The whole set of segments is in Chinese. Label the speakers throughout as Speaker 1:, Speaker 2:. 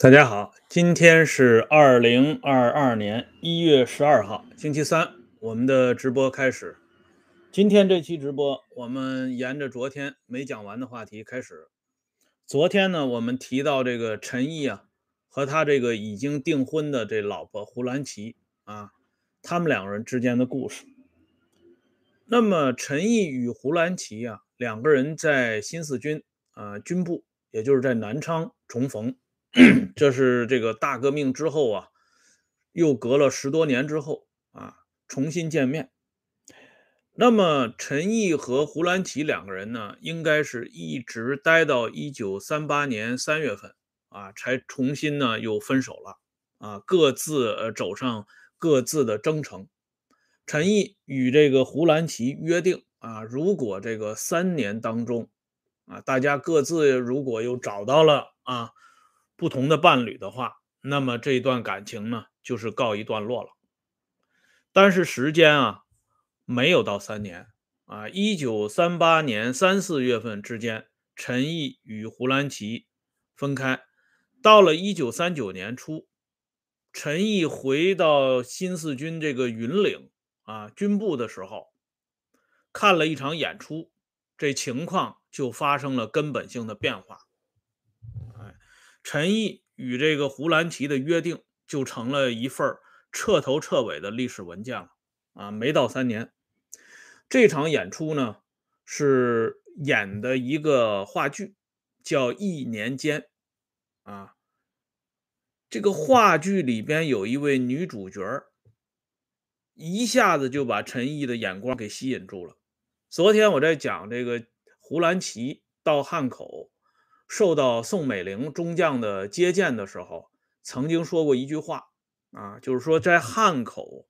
Speaker 1: 大家好，今天是二零二二年一月十二号，星期三，我们的直播开始。今天这期直播，我们沿着昨天没讲完的话题开始。昨天呢，我们提到这个陈毅啊，和他这个已经订婚的这老婆胡兰奇啊，他们两个人之间的故事。那么，陈毅与胡兰奇啊，两个人在新四军啊军部，也就是在南昌重逢。这是这个大革命之后啊，又隔了十多年之后啊，重新见面。那么陈毅和胡兰奇两个人呢，应该是一直待到一九三八年三月份啊，才重新呢又分手了啊，各自走上各自的征程。陈毅与这个胡兰奇约定啊，如果这个三年当中啊，大家各自如果又找到了啊。不同的伴侣的话，那么这一段感情呢，就是告一段落了。但是时间啊，没有到三年啊，一九三八年三四月份之间，陈毅与胡兰奇分开。到了一九三九年初，陈毅回到新四军这个云岭啊军部的时候，看了一场演出，这情况就发生了根本性的变化。陈毅与这个胡兰奇的约定就成了一份彻头彻尾的历史文件了啊！没到三年，这场演出呢是演的一个话剧，叫《一年间》啊。这个话剧里边有一位女主角，一下子就把陈毅的眼光给吸引住了。昨天我在讲这个胡兰奇到汉口。受到宋美龄中将的接见的时候，曾经说过一句话啊，就是说在汉口，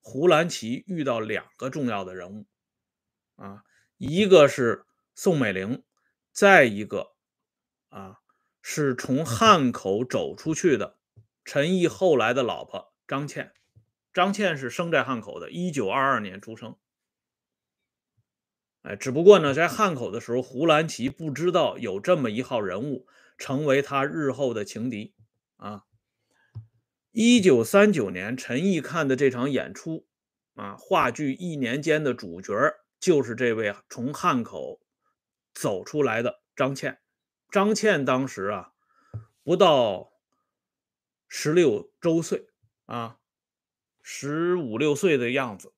Speaker 1: 胡兰奇遇到两个重要的人物啊，一个是宋美龄，再一个啊是从汉口走出去的陈毅后来的老婆张倩，张倩是生在汉口的，一九二二年出生。哎，只不过呢，在汉口的时候，胡兰奇不知道有这么一号人物，成为他日后的情敌啊。一九三九年，陈毅看的这场演出啊，话剧《一年间》的主角就是这位从汉口走出来的张倩。张倩当时啊，不到十六周岁啊，十五六岁的样子，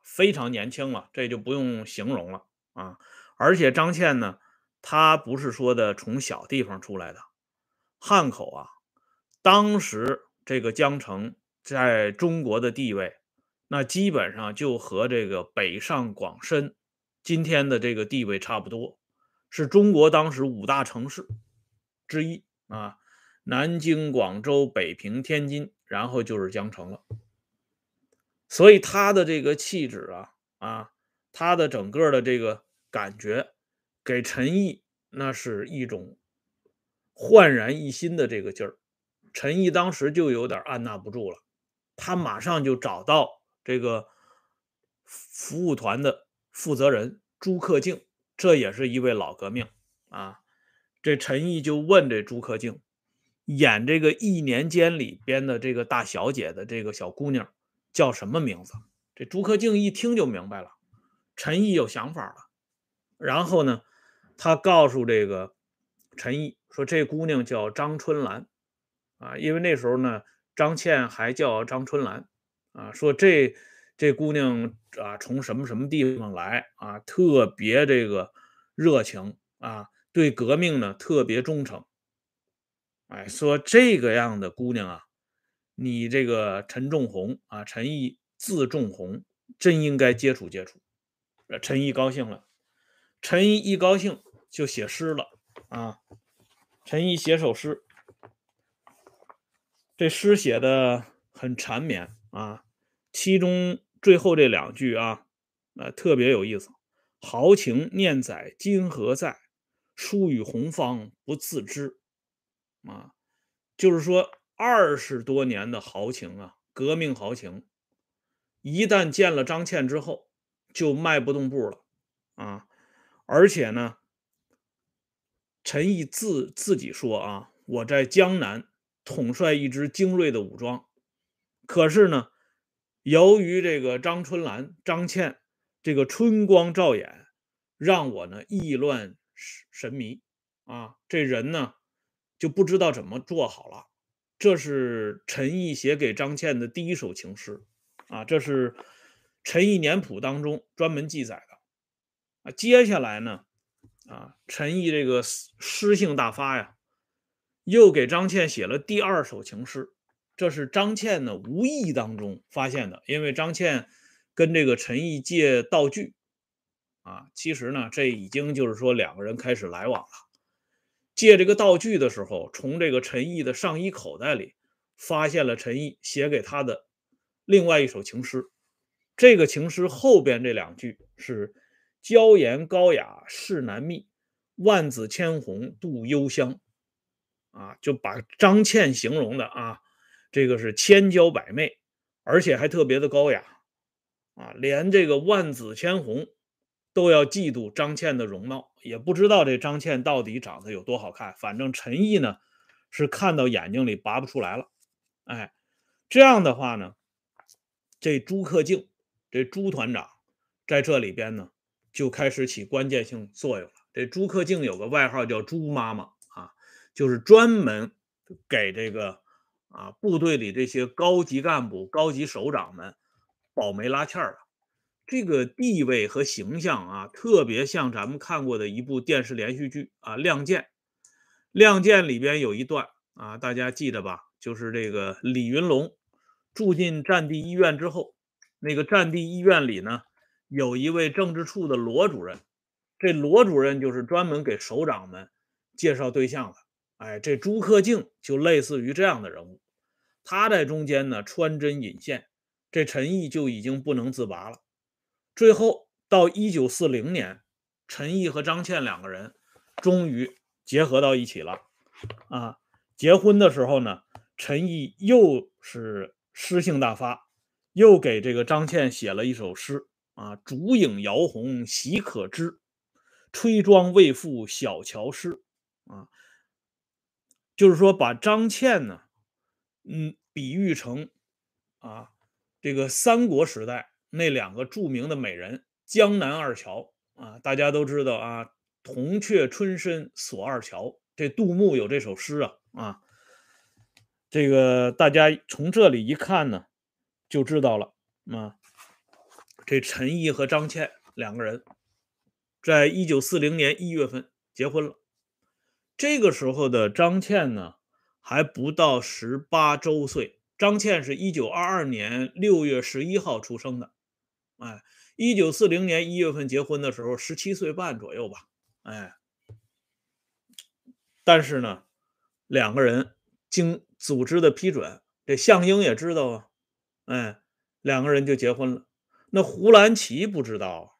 Speaker 1: 非常年轻了，这就不用形容了。啊，而且张倩呢，她不是说的从小地方出来的，汉口啊，当时这个江城在中国的地位，那基本上就和这个北上广深今天的这个地位差不多，是中国当时五大城市之一啊，南京、广州、北平、天津，然后就是江城了，所以他的这个气质啊啊。他的整个的这个感觉，给陈毅那是一种焕然一新的这个劲儿。陈毅当时就有点按捺不住了，他马上就找到这个服务团的负责人朱克敬，这也是一位老革命啊。这陈毅就问这朱克敬，演这个一年间里边的这个大小姐的这个小姑娘叫什么名字？这朱克敬一听就明白了。陈毅有想法了，然后呢，他告诉这个陈毅说：“这姑娘叫张春兰，啊，因为那时候呢，张倩还叫张春兰，啊，说这这姑娘啊，从什么什么地方来啊，特别这个热情啊，对革命呢特别忠诚，哎，说这个样的姑娘啊，你这个陈仲红啊，陈毅字仲红，真应该接触接触。”陈毅高兴了，陈毅一高兴就写诗了啊！陈毅写首诗，这诗写的很缠绵啊，其中最后这两句啊，呃，特别有意思：“豪情念在今何在？疏与红芳不自知。”啊，就是说二十多年的豪情啊，革命豪情，一旦见了张倩之后。就迈不动步了，啊！而且呢，陈毅自自己说啊，我在江南统帅一支精锐的武装。可是呢，由于这个张春兰、张倩这个春光照眼，让我呢意乱神迷啊，这人呢就不知道怎么做好了。这是陈毅写给张倩的第一首情诗啊，这是《陈毅年谱》当中专门记载的啊。接下来呢，啊，陈毅这个诗性大发呀，又给张倩写了第二首情诗。这是张倩呢无意当中发现的，因为张倩跟这个陈毅借道具啊，其实呢，这已经就是说两个人开始来往了。借这个道具的时候，从这个陈毅的上衣口袋里发现了陈毅写给他的另外一首情诗。这个情诗后边这两句是“娇颜高雅世难觅，万紫千红度幽香”，啊，就把张倩形容的啊，这个是千娇百媚，而且还特别的高雅，啊，连这个万紫千红。都要嫉妒张倩的容貌，也不知道这张倩到底长得有多好看。反正陈毅呢，是看到眼睛里拔不出来了。哎，这样的话呢，这朱克敬，这朱团长在这里边呢，就开始起关键性作用了。这朱克敬有个外号叫朱妈妈啊，就是专门给这个啊部队里这些高级干部、高级首长们保媒拉纤儿的。这个地位和形象啊，特别像咱们看过的一部电视连续剧啊，《亮剑》。《亮剑》里边有一段啊，大家记得吧？就是这个李云龙住进战地医院之后，那个战地医院里呢，有一位政治处的罗主任。这罗主任就是专门给首长们介绍对象的。哎，这朱克敬就类似于这样的人物，他在中间呢穿针引线，这陈毅就已经不能自拔了。最后到一九四零年，陈毅和张倩两个人终于结合到一起了。啊，结婚的时候呢，陈毅又是诗性大发，又给这个张倩写了一首诗啊：“烛影摇红喜可知，吹妆未负小乔诗。”啊，就是说把张倩呢，嗯，比喻成啊，这个三国时代。那两个著名的美人江南二乔啊，大家都知道啊，“铜雀春深锁二乔”。这杜牧有这首诗啊啊，这个大家从这里一看呢，就知道了啊。这陈毅和张倩两个人，在一九四零年一月份结婚了。这个时候的张倩呢，还不到十八周岁。张倩是一九二二年六月十一号出生的。哎，一九四零年一月份结婚的时候，十七岁半左右吧。哎，但是呢，两个人经组织的批准，这项英也知道啊。哎，两个人就结婚了。那胡兰奇不知道，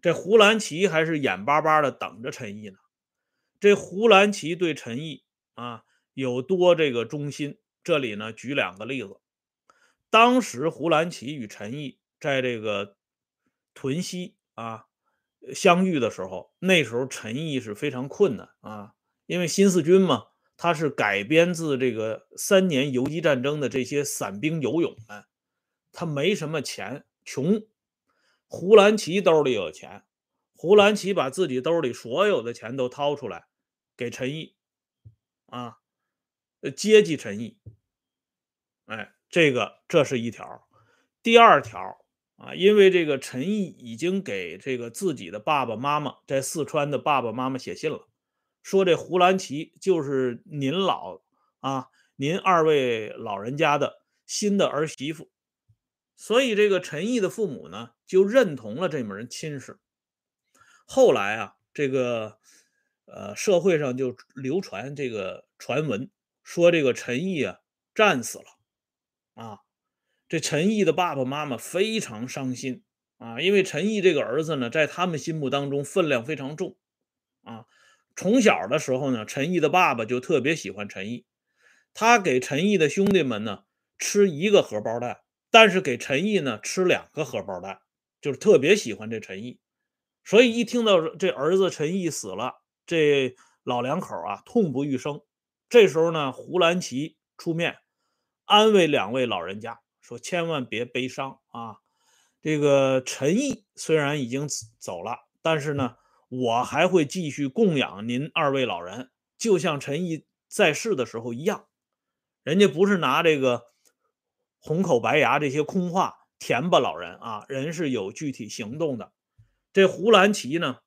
Speaker 1: 这胡兰奇还是眼巴巴的等着陈毅呢。这胡兰奇对陈毅啊有多这个忠心？这里呢举两个例子。当时胡兰奇与陈毅在这个。屯溪啊，相遇的时候，那时候陈毅是非常困难啊，因为新四军嘛，他是改编自这个三年游击战争的这些散兵游勇们，他没什么钱，穷。胡兰奇兜里有钱，胡兰奇把自己兜里所有的钱都掏出来给陈毅啊，接济陈毅。哎，这个这是一条，第二条。啊，因为这个陈毅已经给这个自己的爸爸妈妈在四川的爸爸妈妈写信了，说这胡兰奇就是您老啊，您二位老人家的新的儿媳妇，所以这个陈毅的父母呢就认同了这门亲事。后来啊，这个呃社会上就流传这个传闻，说这个陈毅啊战死了，啊。这陈毅的爸爸妈妈非常伤心啊，因为陈毅这个儿子呢，在他们心目当中分量非常重啊。从小的时候呢，陈毅的爸爸就特别喜欢陈毅，他给陈毅的兄弟们呢吃一个荷包蛋，但是给陈毅呢吃两个荷包蛋，就是特别喜欢这陈毅。所以一听到这儿子陈毅死了，这老两口啊痛不欲生。这时候呢，胡兰奇出面安慰两位老人家，说千万别悲伤啊。这个陈毅虽然已经走了，但是呢，我还会继续供养您二位老人，就像陈毅在世的时候一样。人家不是拿这个红口白牙这些空话填吧老人啊，人是有具体行动的。这胡兰奇呢，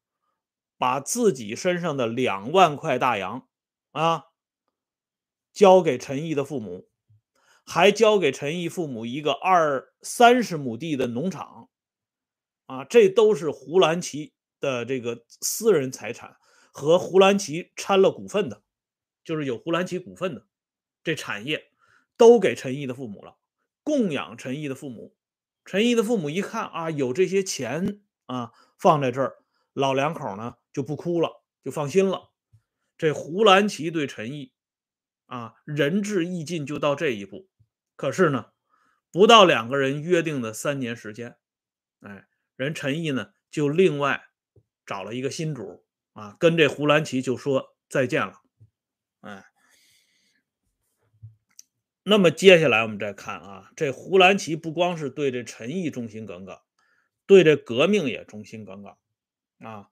Speaker 1: 把自己身上的两万块大洋啊，交给陈毅的父母。还交给陈毅父母一个二三十亩地的农场，啊，这都是胡兰奇的这个私人财产，和胡兰奇掺了股份的，就是有胡兰奇股份的这产业，都给陈毅的父母了，供养陈毅的父母。陈毅的父母一看啊，有这些钱啊放在这儿，老两口呢就不哭了，就放心了。这胡兰奇对陈毅啊仁至义尽，就到这一步。可是呢，不到两个人约定的三年时间，哎，人陈毅呢就另外找了一个新主啊，跟这胡兰奇就说再见了，哎。那么接下来我们再看啊，这胡兰奇不光是对这陈毅忠心耿耿，对这革命也忠心耿耿啊。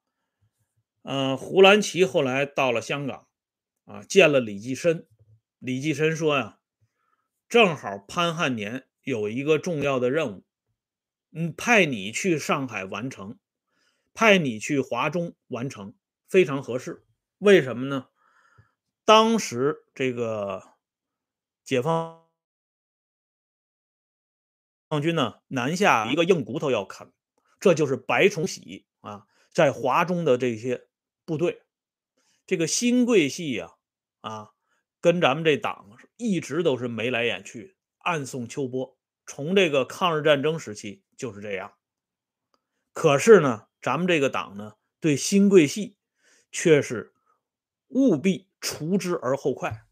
Speaker 1: 嗯，胡兰奇后来到了香港啊，见了李济深，李济深说呀。正好潘汉年有一个重要的任务，嗯，派你去上海完成，派你去华中完成，非常合适。为什么呢？当时这个解放军呢南下一个硬骨头要啃，这就是白崇禧啊，在华中的这些部队，这个新桂系呀，啊。跟咱们这党一直都是眉来眼去，暗送秋波。从这个抗日战争时期就是这样。可是呢，咱们这个党呢，对新桂系却是务必除之而后快，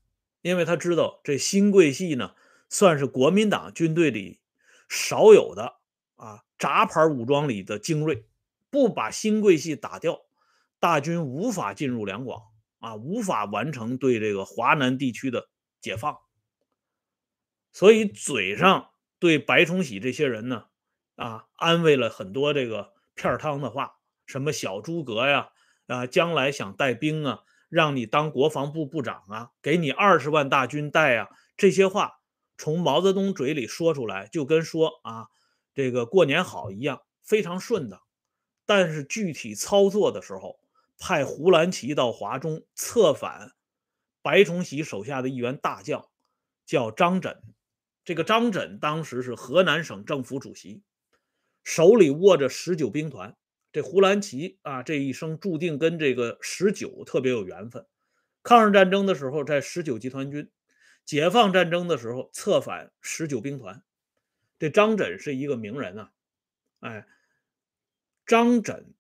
Speaker 1: 因为他知道这新贵系呢，算是国民党军队里少有的啊杂牌武装里的精锐，不把新贵系打掉，大军无法进入两广。啊，无法完成对这个华南地区的解放，所以嘴上对白崇禧这些人呢，啊，安慰了很多这个片汤的话，什么小诸葛呀，啊，将来想带兵啊，让你当国防部部长啊，给你二十万大军带啊，这些话从毛泽东嘴里说出来，就跟说啊，这个过年好一样，非常顺的，但是具体操作的时候。派胡兰奇到华中策反白崇禧手下的一员大将，叫张轸。这个张轸当时是河南省政府主席，手里握着十九兵团。这胡兰奇啊，这一生注定跟这个十九特别有缘分。抗日战争的时候在十九集团军，解放战争的时候策反十九兵团。这张枕是一个名人啊，哎，张枕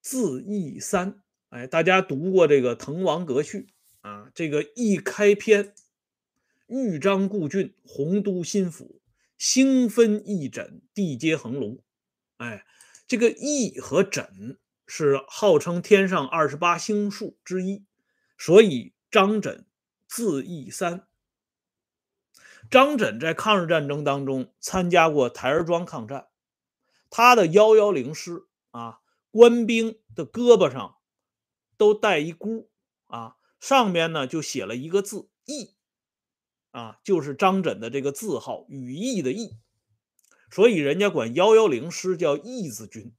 Speaker 1: 字义三。哎，大家读过这个《滕王阁序》啊？这个一开篇，豫章故郡，洪都新府，星分翼轸，地接衡庐。哎，这个翼和枕是号称天上二十八星宿之一，所以张枕字翼三。张枕在抗日战争当中参加过台儿庄抗战，他的幺幺零师啊，官兵的胳膊上。都带一箍啊，上面呢就写了一个字“义”，啊，就是张枕的这个字号“羽翼”的“翼”，所以人家管幺幺零师叫“义字军”。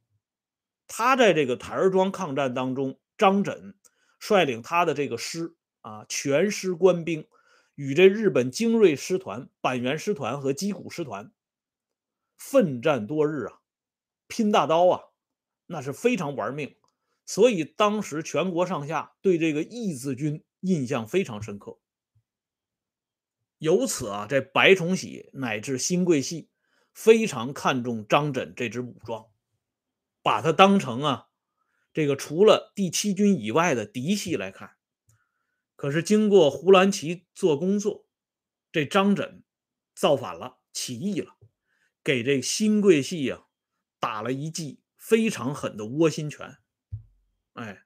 Speaker 1: 他在这个台儿庄抗战当中，张轸率领他的这个师啊，全师官兵与这日本精锐师团板垣师团和矶谷师团奋战多日啊，拼大刀啊，那是非常玩命。所以当时全国上下对这个义字军印象非常深刻。由此啊，这白崇禧乃至新贵系非常看重张轸这支武装，把他当成啊这个除了第七军以外的嫡系来看。可是经过胡兰奇做工作，这张轸造反了，起义了，给这新贵系呀打了一记非常狠的窝心拳。哎，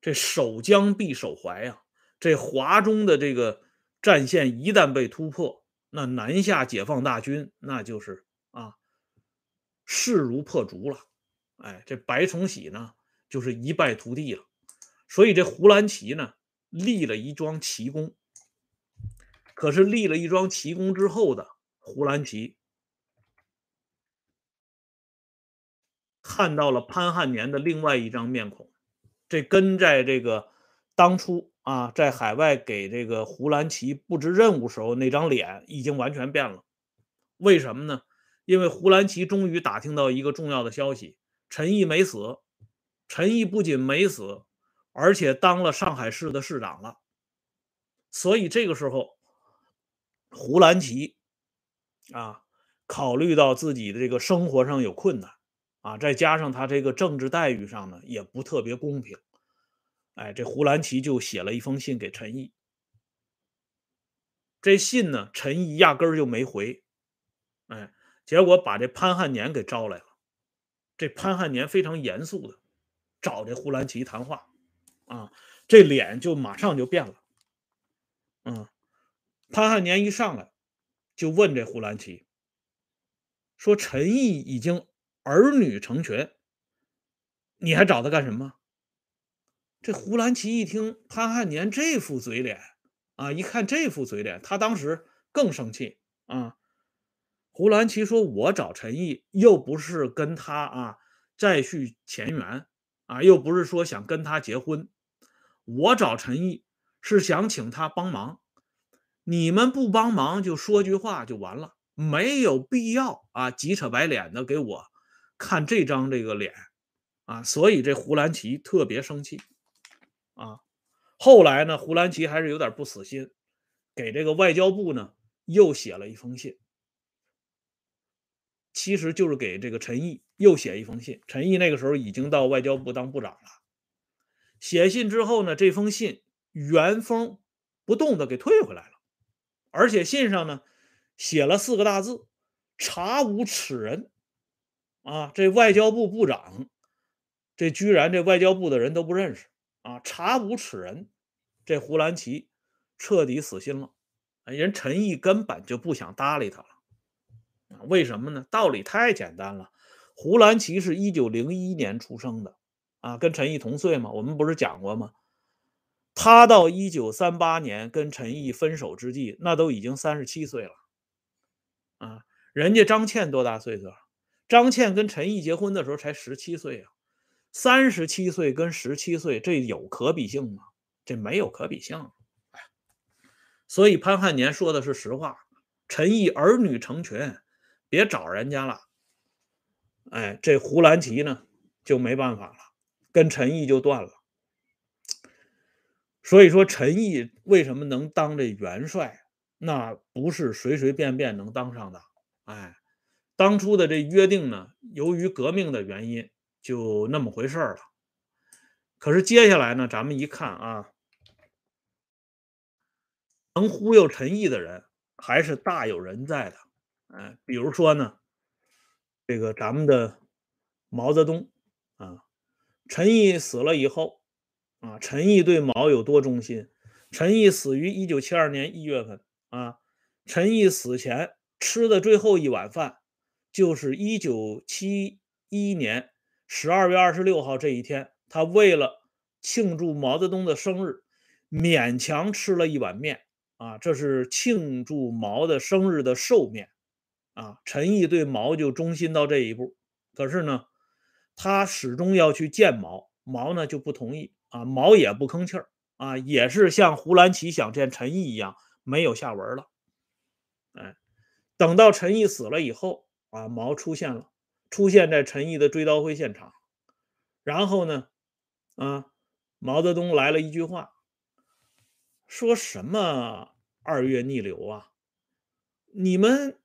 Speaker 1: 这守疆必守淮呀！这华中的这个战线一旦被突破，那南下解放大军那就是啊势如破竹了。哎，这白崇禧呢，就是一败涂地了。所以这胡兰奇呢，立了一桩奇功。可是立了一桩奇功之后的胡兰奇，看到了潘汉年的另外一张面孔，这跟在这个当初啊，在海外给这个胡兰奇布置任务时候那张脸已经完全变了。为什么呢？因为胡兰奇终于打听到一个重要的消息：陈毅没死。陈毅不仅没死，而且当了上海市的市长了。所以这个时候。胡兰奇啊，考虑到自己的这个生活上有困难啊，再加上他这个政治待遇上呢也不特别公平，哎，这胡兰奇就写了一封信给陈毅。这信呢，陈毅压根儿就没回，哎，结果把这潘汉年给招来了。这潘汉年非常严肃的找这胡兰奇谈话，啊，这脸就马上就变了，嗯。潘汉年一上来就问这胡兰奇说：“陈毅已经儿女成群，你还找他干什么？”这胡兰奇一听潘汉年这副嘴脸啊，一看这副嘴脸，他当时更生气啊。胡兰奇说：“我找陈毅又不是跟他啊再续前缘啊，又不是说想跟他结婚，我找陈毅是想请他帮忙。”你们不帮忙就说句话就完了，没有必要啊，急扯白脸的给我看这张这个脸啊，所以这胡兰奇特别生气啊。后来呢，胡兰奇还是有点不死心，给这个外交部呢又写了一封信，其实就是给这个陈毅又写一封信。陈毅那个时候已经到外交部当部长了，写信之后呢，这封信原封不动的给退回来了。而且信上呢，写了四个大字：“查无此人。”啊，这外交部部长，这居然这外交部的人都不认识啊！查无此人，这胡兰奇彻底死心了。人陈毅根本就不想搭理他了。为什么呢？道理太简单了。胡兰奇是一九零一年出生的，啊，跟陈毅同岁嘛。我们不是讲过吗？他到一九三八年跟陈毅分手之际，那都已经三十七岁了，啊，人家张倩多大岁数？张倩跟陈毅结婚的时候才十七岁啊，三十七岁跟十七岁，这有可比性吗？这没有可比性。所以潘汉年说的是实话，陈毅儿女成群，别找人家了。哎，这胡兰奇呢就没办法了，跟陈毅就断了。所以说，陈毅为什么能当这元帅？那不是随随便便能当上的。哎，当初的这约定呢，由于革命的原因，就那么回事了。可是接下来呢，咱们一看啊，能忽悠陈毅的人还是大有人在的。哎，比如说呢，这个咱们的毛泽东啊，陈毅死了以后。啊，陈毅对毛有多忠心？陈毅死于一九七二年一月份。啊，陈毅死前吃的最后一碗饭，就是一九七一年十二月二十六号这一天，他为了庆祝毛泽东的生日，勉强吃了一碗面。啊，这是庆祝毛的生日的寿面。啊，陈毅对毛就忠心到这一步。可是呢，他始终要去见毛，毛呢就不同意。啊，毛也不吭气儿啊，也是像胡兰奇想见陈毅一样，没有下文了。哎，等到陈毅死了以后啊，毛出现了，出现在陈毅的追悼会现场。然后呢，啊，毛泽东来了一句话，说什么二月逆流啊？你们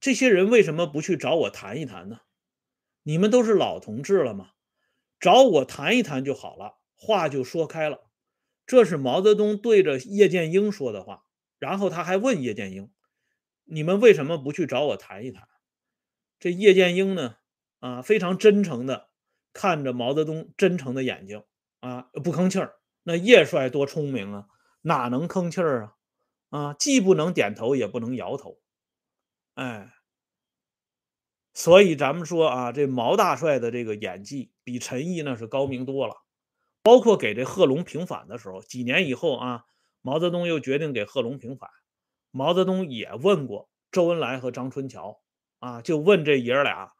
Speaker 1: 这些人为什么不去找我谈一谈呢？你们都是老同志了吗？找我谈一谈就好了。话就说开了，这是毛泽东对着叶剑英说的话。然后他还问叶剑英：“你们为什么不去找我谈一谈？”这叶剑英呢，啊，非常真诚的看着毛泽东真诚的眼睛，啊，不吭气儿。那叶帅多聪明啊，哪能吭气儿啊？啊，既不能点头，也不能摇头，哎，所以咱们说啊，这毛大帅的这个演技比陈毅那是高明多了。包括给这贺龙平反的时候，几年以后啊，毛泽东又决定给贺龙平反，毛泽东也问过周恩来和张春桥，啊，就问这爷儿俩，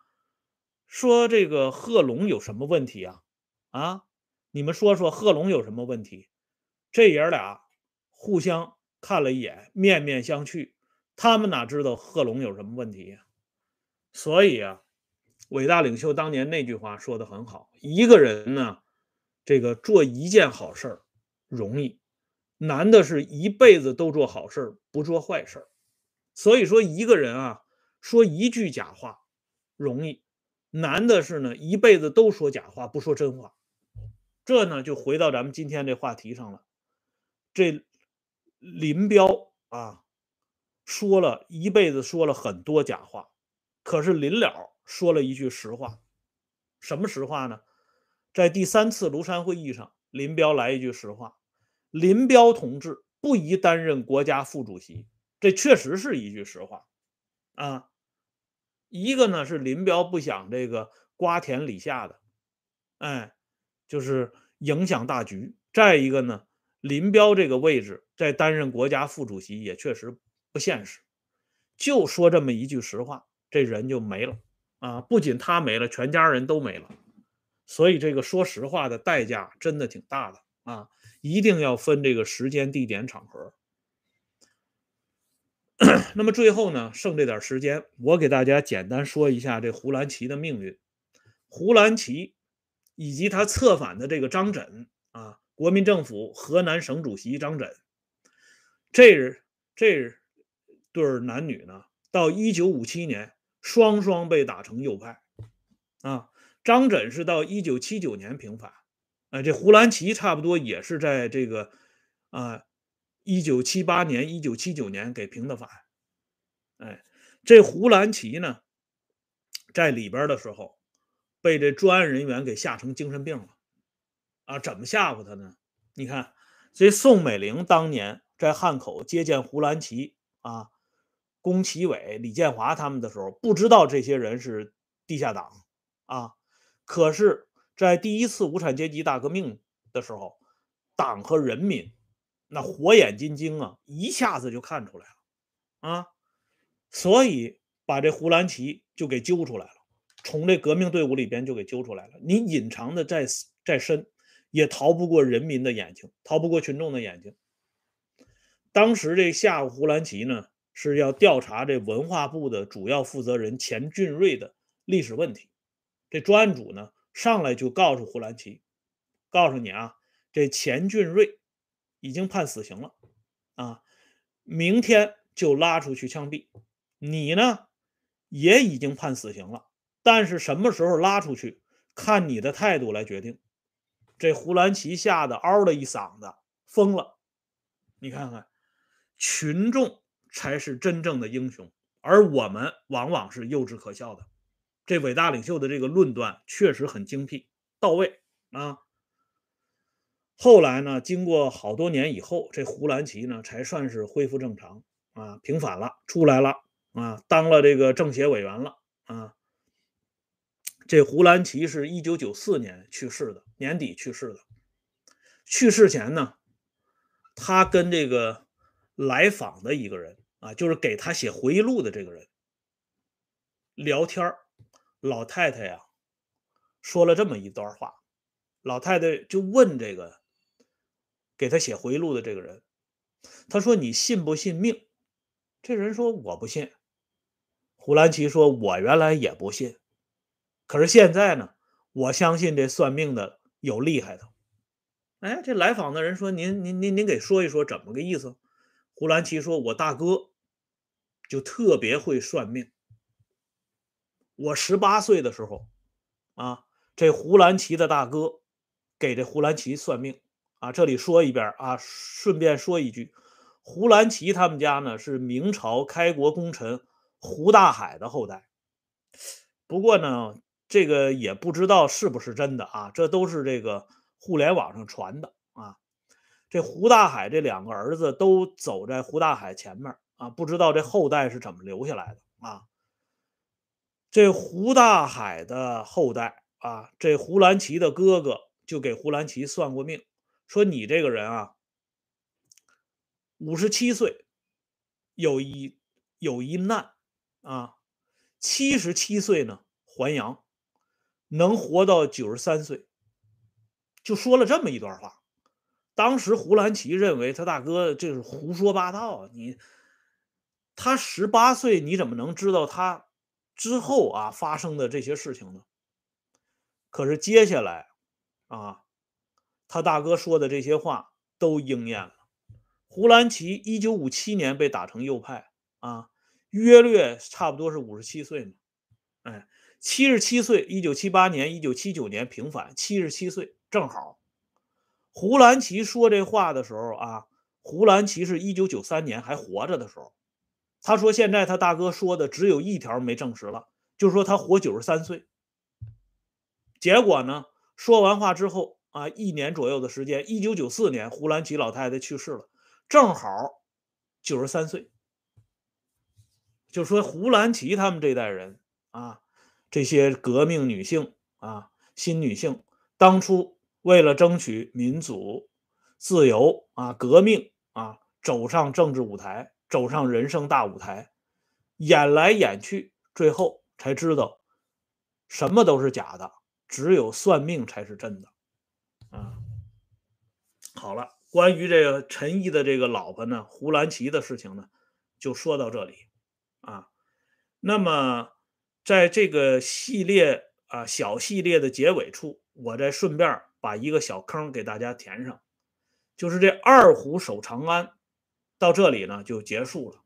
Speaker 1: 说这个贺龙有什么问题啊？啊，你们说说贺龙有什么问题？这爷儿俩互相看了一眼，面面相觑，他们哪知道贺龙有什么问题呀？所以啊，伟大领袖当年那句话说的很好，一个人呢。这个做一件好事儿容易，难的是一辈子都做好事儿，不做坏事儿。所以说，一个人啊，说一句假话容易，难的是呢，一辈子都说假话，不说真话。这呢，就回到咱们今天这话题上了。这林彪啊，说了一辈子，说了很多假话，可是临了说了一句实话，什么实话呢？在第三次庐山会议上，林彪来一句实话：“林彪同志不宜担任国家副主席。”这确实是一句实话啊。一个呢是林彪不想这个瓜田李下的，哎，就是影响大局；再一个呢，林彪这个位置在担任国家副主席也确实不现实。就说这么一句实话，这人就没了啊！不仅他没了，全家人都没了。所以这个说实话的代价真的挺大的啊！一定要分这个时间、地点、场合。那么最后呢，剩这点时间，我给大家简单说一下这胡兰奇的命运。胡兰奇以及他策反的这个张轸啊，国民政府河南省主席张轸，这这对男女呢，到一九五七年双双被打成右派啊。张轸是到一九七九年平反，哎，这胡兰奇差不多也是在这个啊一九七八年、一九七九年给平的反，哎，这胡兰奇呢，在里边的时候被这专案人员给吓成精神病了，啊，怎么吓唬他呢？你看，这宋美龄当年在汉口接见胡兰奇啊、龚其伟、李建华他们的时候，不知道这些人是地下党啊。可是，在第一次无产阶级大革命的时候，党和人民那火眼金睛啊，一下子就看出来了啊，所以把这胡兰奇就给揪出来了，从这革命队伍里边就给揪出来了。你隐藏的再再深，也逃不过人民的眼睛，逃不过群众的眼睛。当时这吓唬胡兰奇呢，是要调查这文化部的主要负责人钱俊瑞的历史问题。这专案组呢，上来就告诉胡兰奇，告诉你啊，这钱俊瑞已经判死刑了，啊，明天就拉出去枪毙。你呢，也已经判死刑了，但是什么时候拉出去，看你的态度来决定。这胡兰奇吓得嗷的一嗓子，疯了。你看看，群众才是真正的英雄，而我们往往是幼稚可笑的。这伟大领袖的这个论断确实很精辟到位啊！后来呢，经过好多年以后，这胡兰奇呢才算是恢复正常啊，平反了，出来了啊，当了这个政协委员了啊。这胡兰奇是一九九四年去世的，年底去世的。去世前呢，他跟这个来访的一个人啊，就是给他写回忆录的这个人聊天。老太太呀，说了这么一段话，老太太就问这个给他写回忆录的这个人，他说：“你信不信命？”这人说：“我不信。”胡兰奇说：“我原来也不信，可是现在呢，我相信这算命的有厉害的。”哎，这来访的人说：“您您您您给说一说怎么个意思？”胡兰奇说：“我大哥就特别会算命。”我十八岁的时候，啊，这胡兰奇的大哥给这胡兰奇算命啊。这里说一遍啊，顺便说一句，胡兰奇他们家呢是明朝开国功臣胡大海的后代。不过呢，这个也不知道是不是真的啊，这都是这个互联网上传的啊。这胡大海这两个儿子都走在胡大海前面啊，不知道这后代是怎么留下来的啊。这胡大海的后代啊，这胡兰奇的哥哥就给胡兰奇算过命，说你这个人啊，五十七岁有一有一难啊，七十七岁呢还阳。能活到九十三岁，就说了这么一段话。当时胡兰奇认为他大哥这是胡说八道。你他十八岁，你怎么能知道他之后啊发生的这些事情呢？可是接下来啊，他大哥说的这些话都应验了。胡兰奇一九五七年被打成右派啊，约略差不多是五十七岁嘛，哎。七十七岁，一九七八年、一九七九年平反，七十七岁正好。胡兰奇说这话的时候啊，胡兰奇是一九九三年还活着的时候，他说现在他大哥说的只有一条没证实了，就说他活九十三岁。结果呢，说完话之后啊，一年左右的时间，一九九四年胡兰奇老太太去世了，正好九十三岁。就说胡兰奇他们这代人啊。这些革命女性啊，新女性当初为了争取民主、自由啊，革命啊，走上政治舞台，走上人生大舞台，演来演去，最后才知道什么都是假的，只有算命才是真的啊。好了，关于这个陈毅的这个老婆呢，胡兰奇的事情呢，就说到这里啊。那么。在这个系列啊小系列的结尾处，我再顺便把一个小坑给大家填上，就是这二虎守长安，到这里呢就结束了。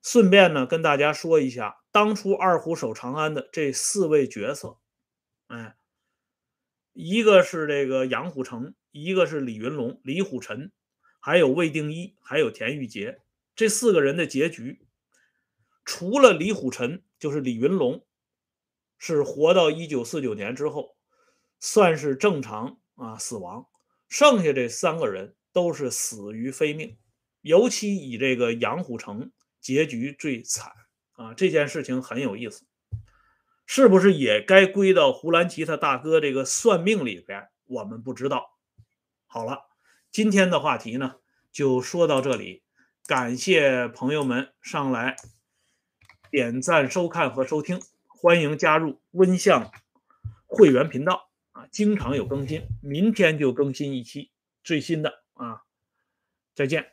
Speaker 1: 顺便呢跟大家说一下，当初二虎守长安的这四位角色，哎，一个是这个杨虎城，一个是李云龙、李虎臣，还有魏定一，还有田玉杰，这四个人的结局。除了李虎臣，就是李云龙，是活到一九四九年之后，算是正常啊死亡。剩下这三个人都是死于非命，尤其以这个杨虎城结局最惨啊。这件事情很有意思，是不是也该归到胡兰奇他大哥这个算命里边？我们不知道。好了，今天的话题呢就说到这里，感谢朋友们上来。点赞、收看和收听，欢迎加入温相会员频道啊！经常有更新，明天就更新一期最新的啊！再见。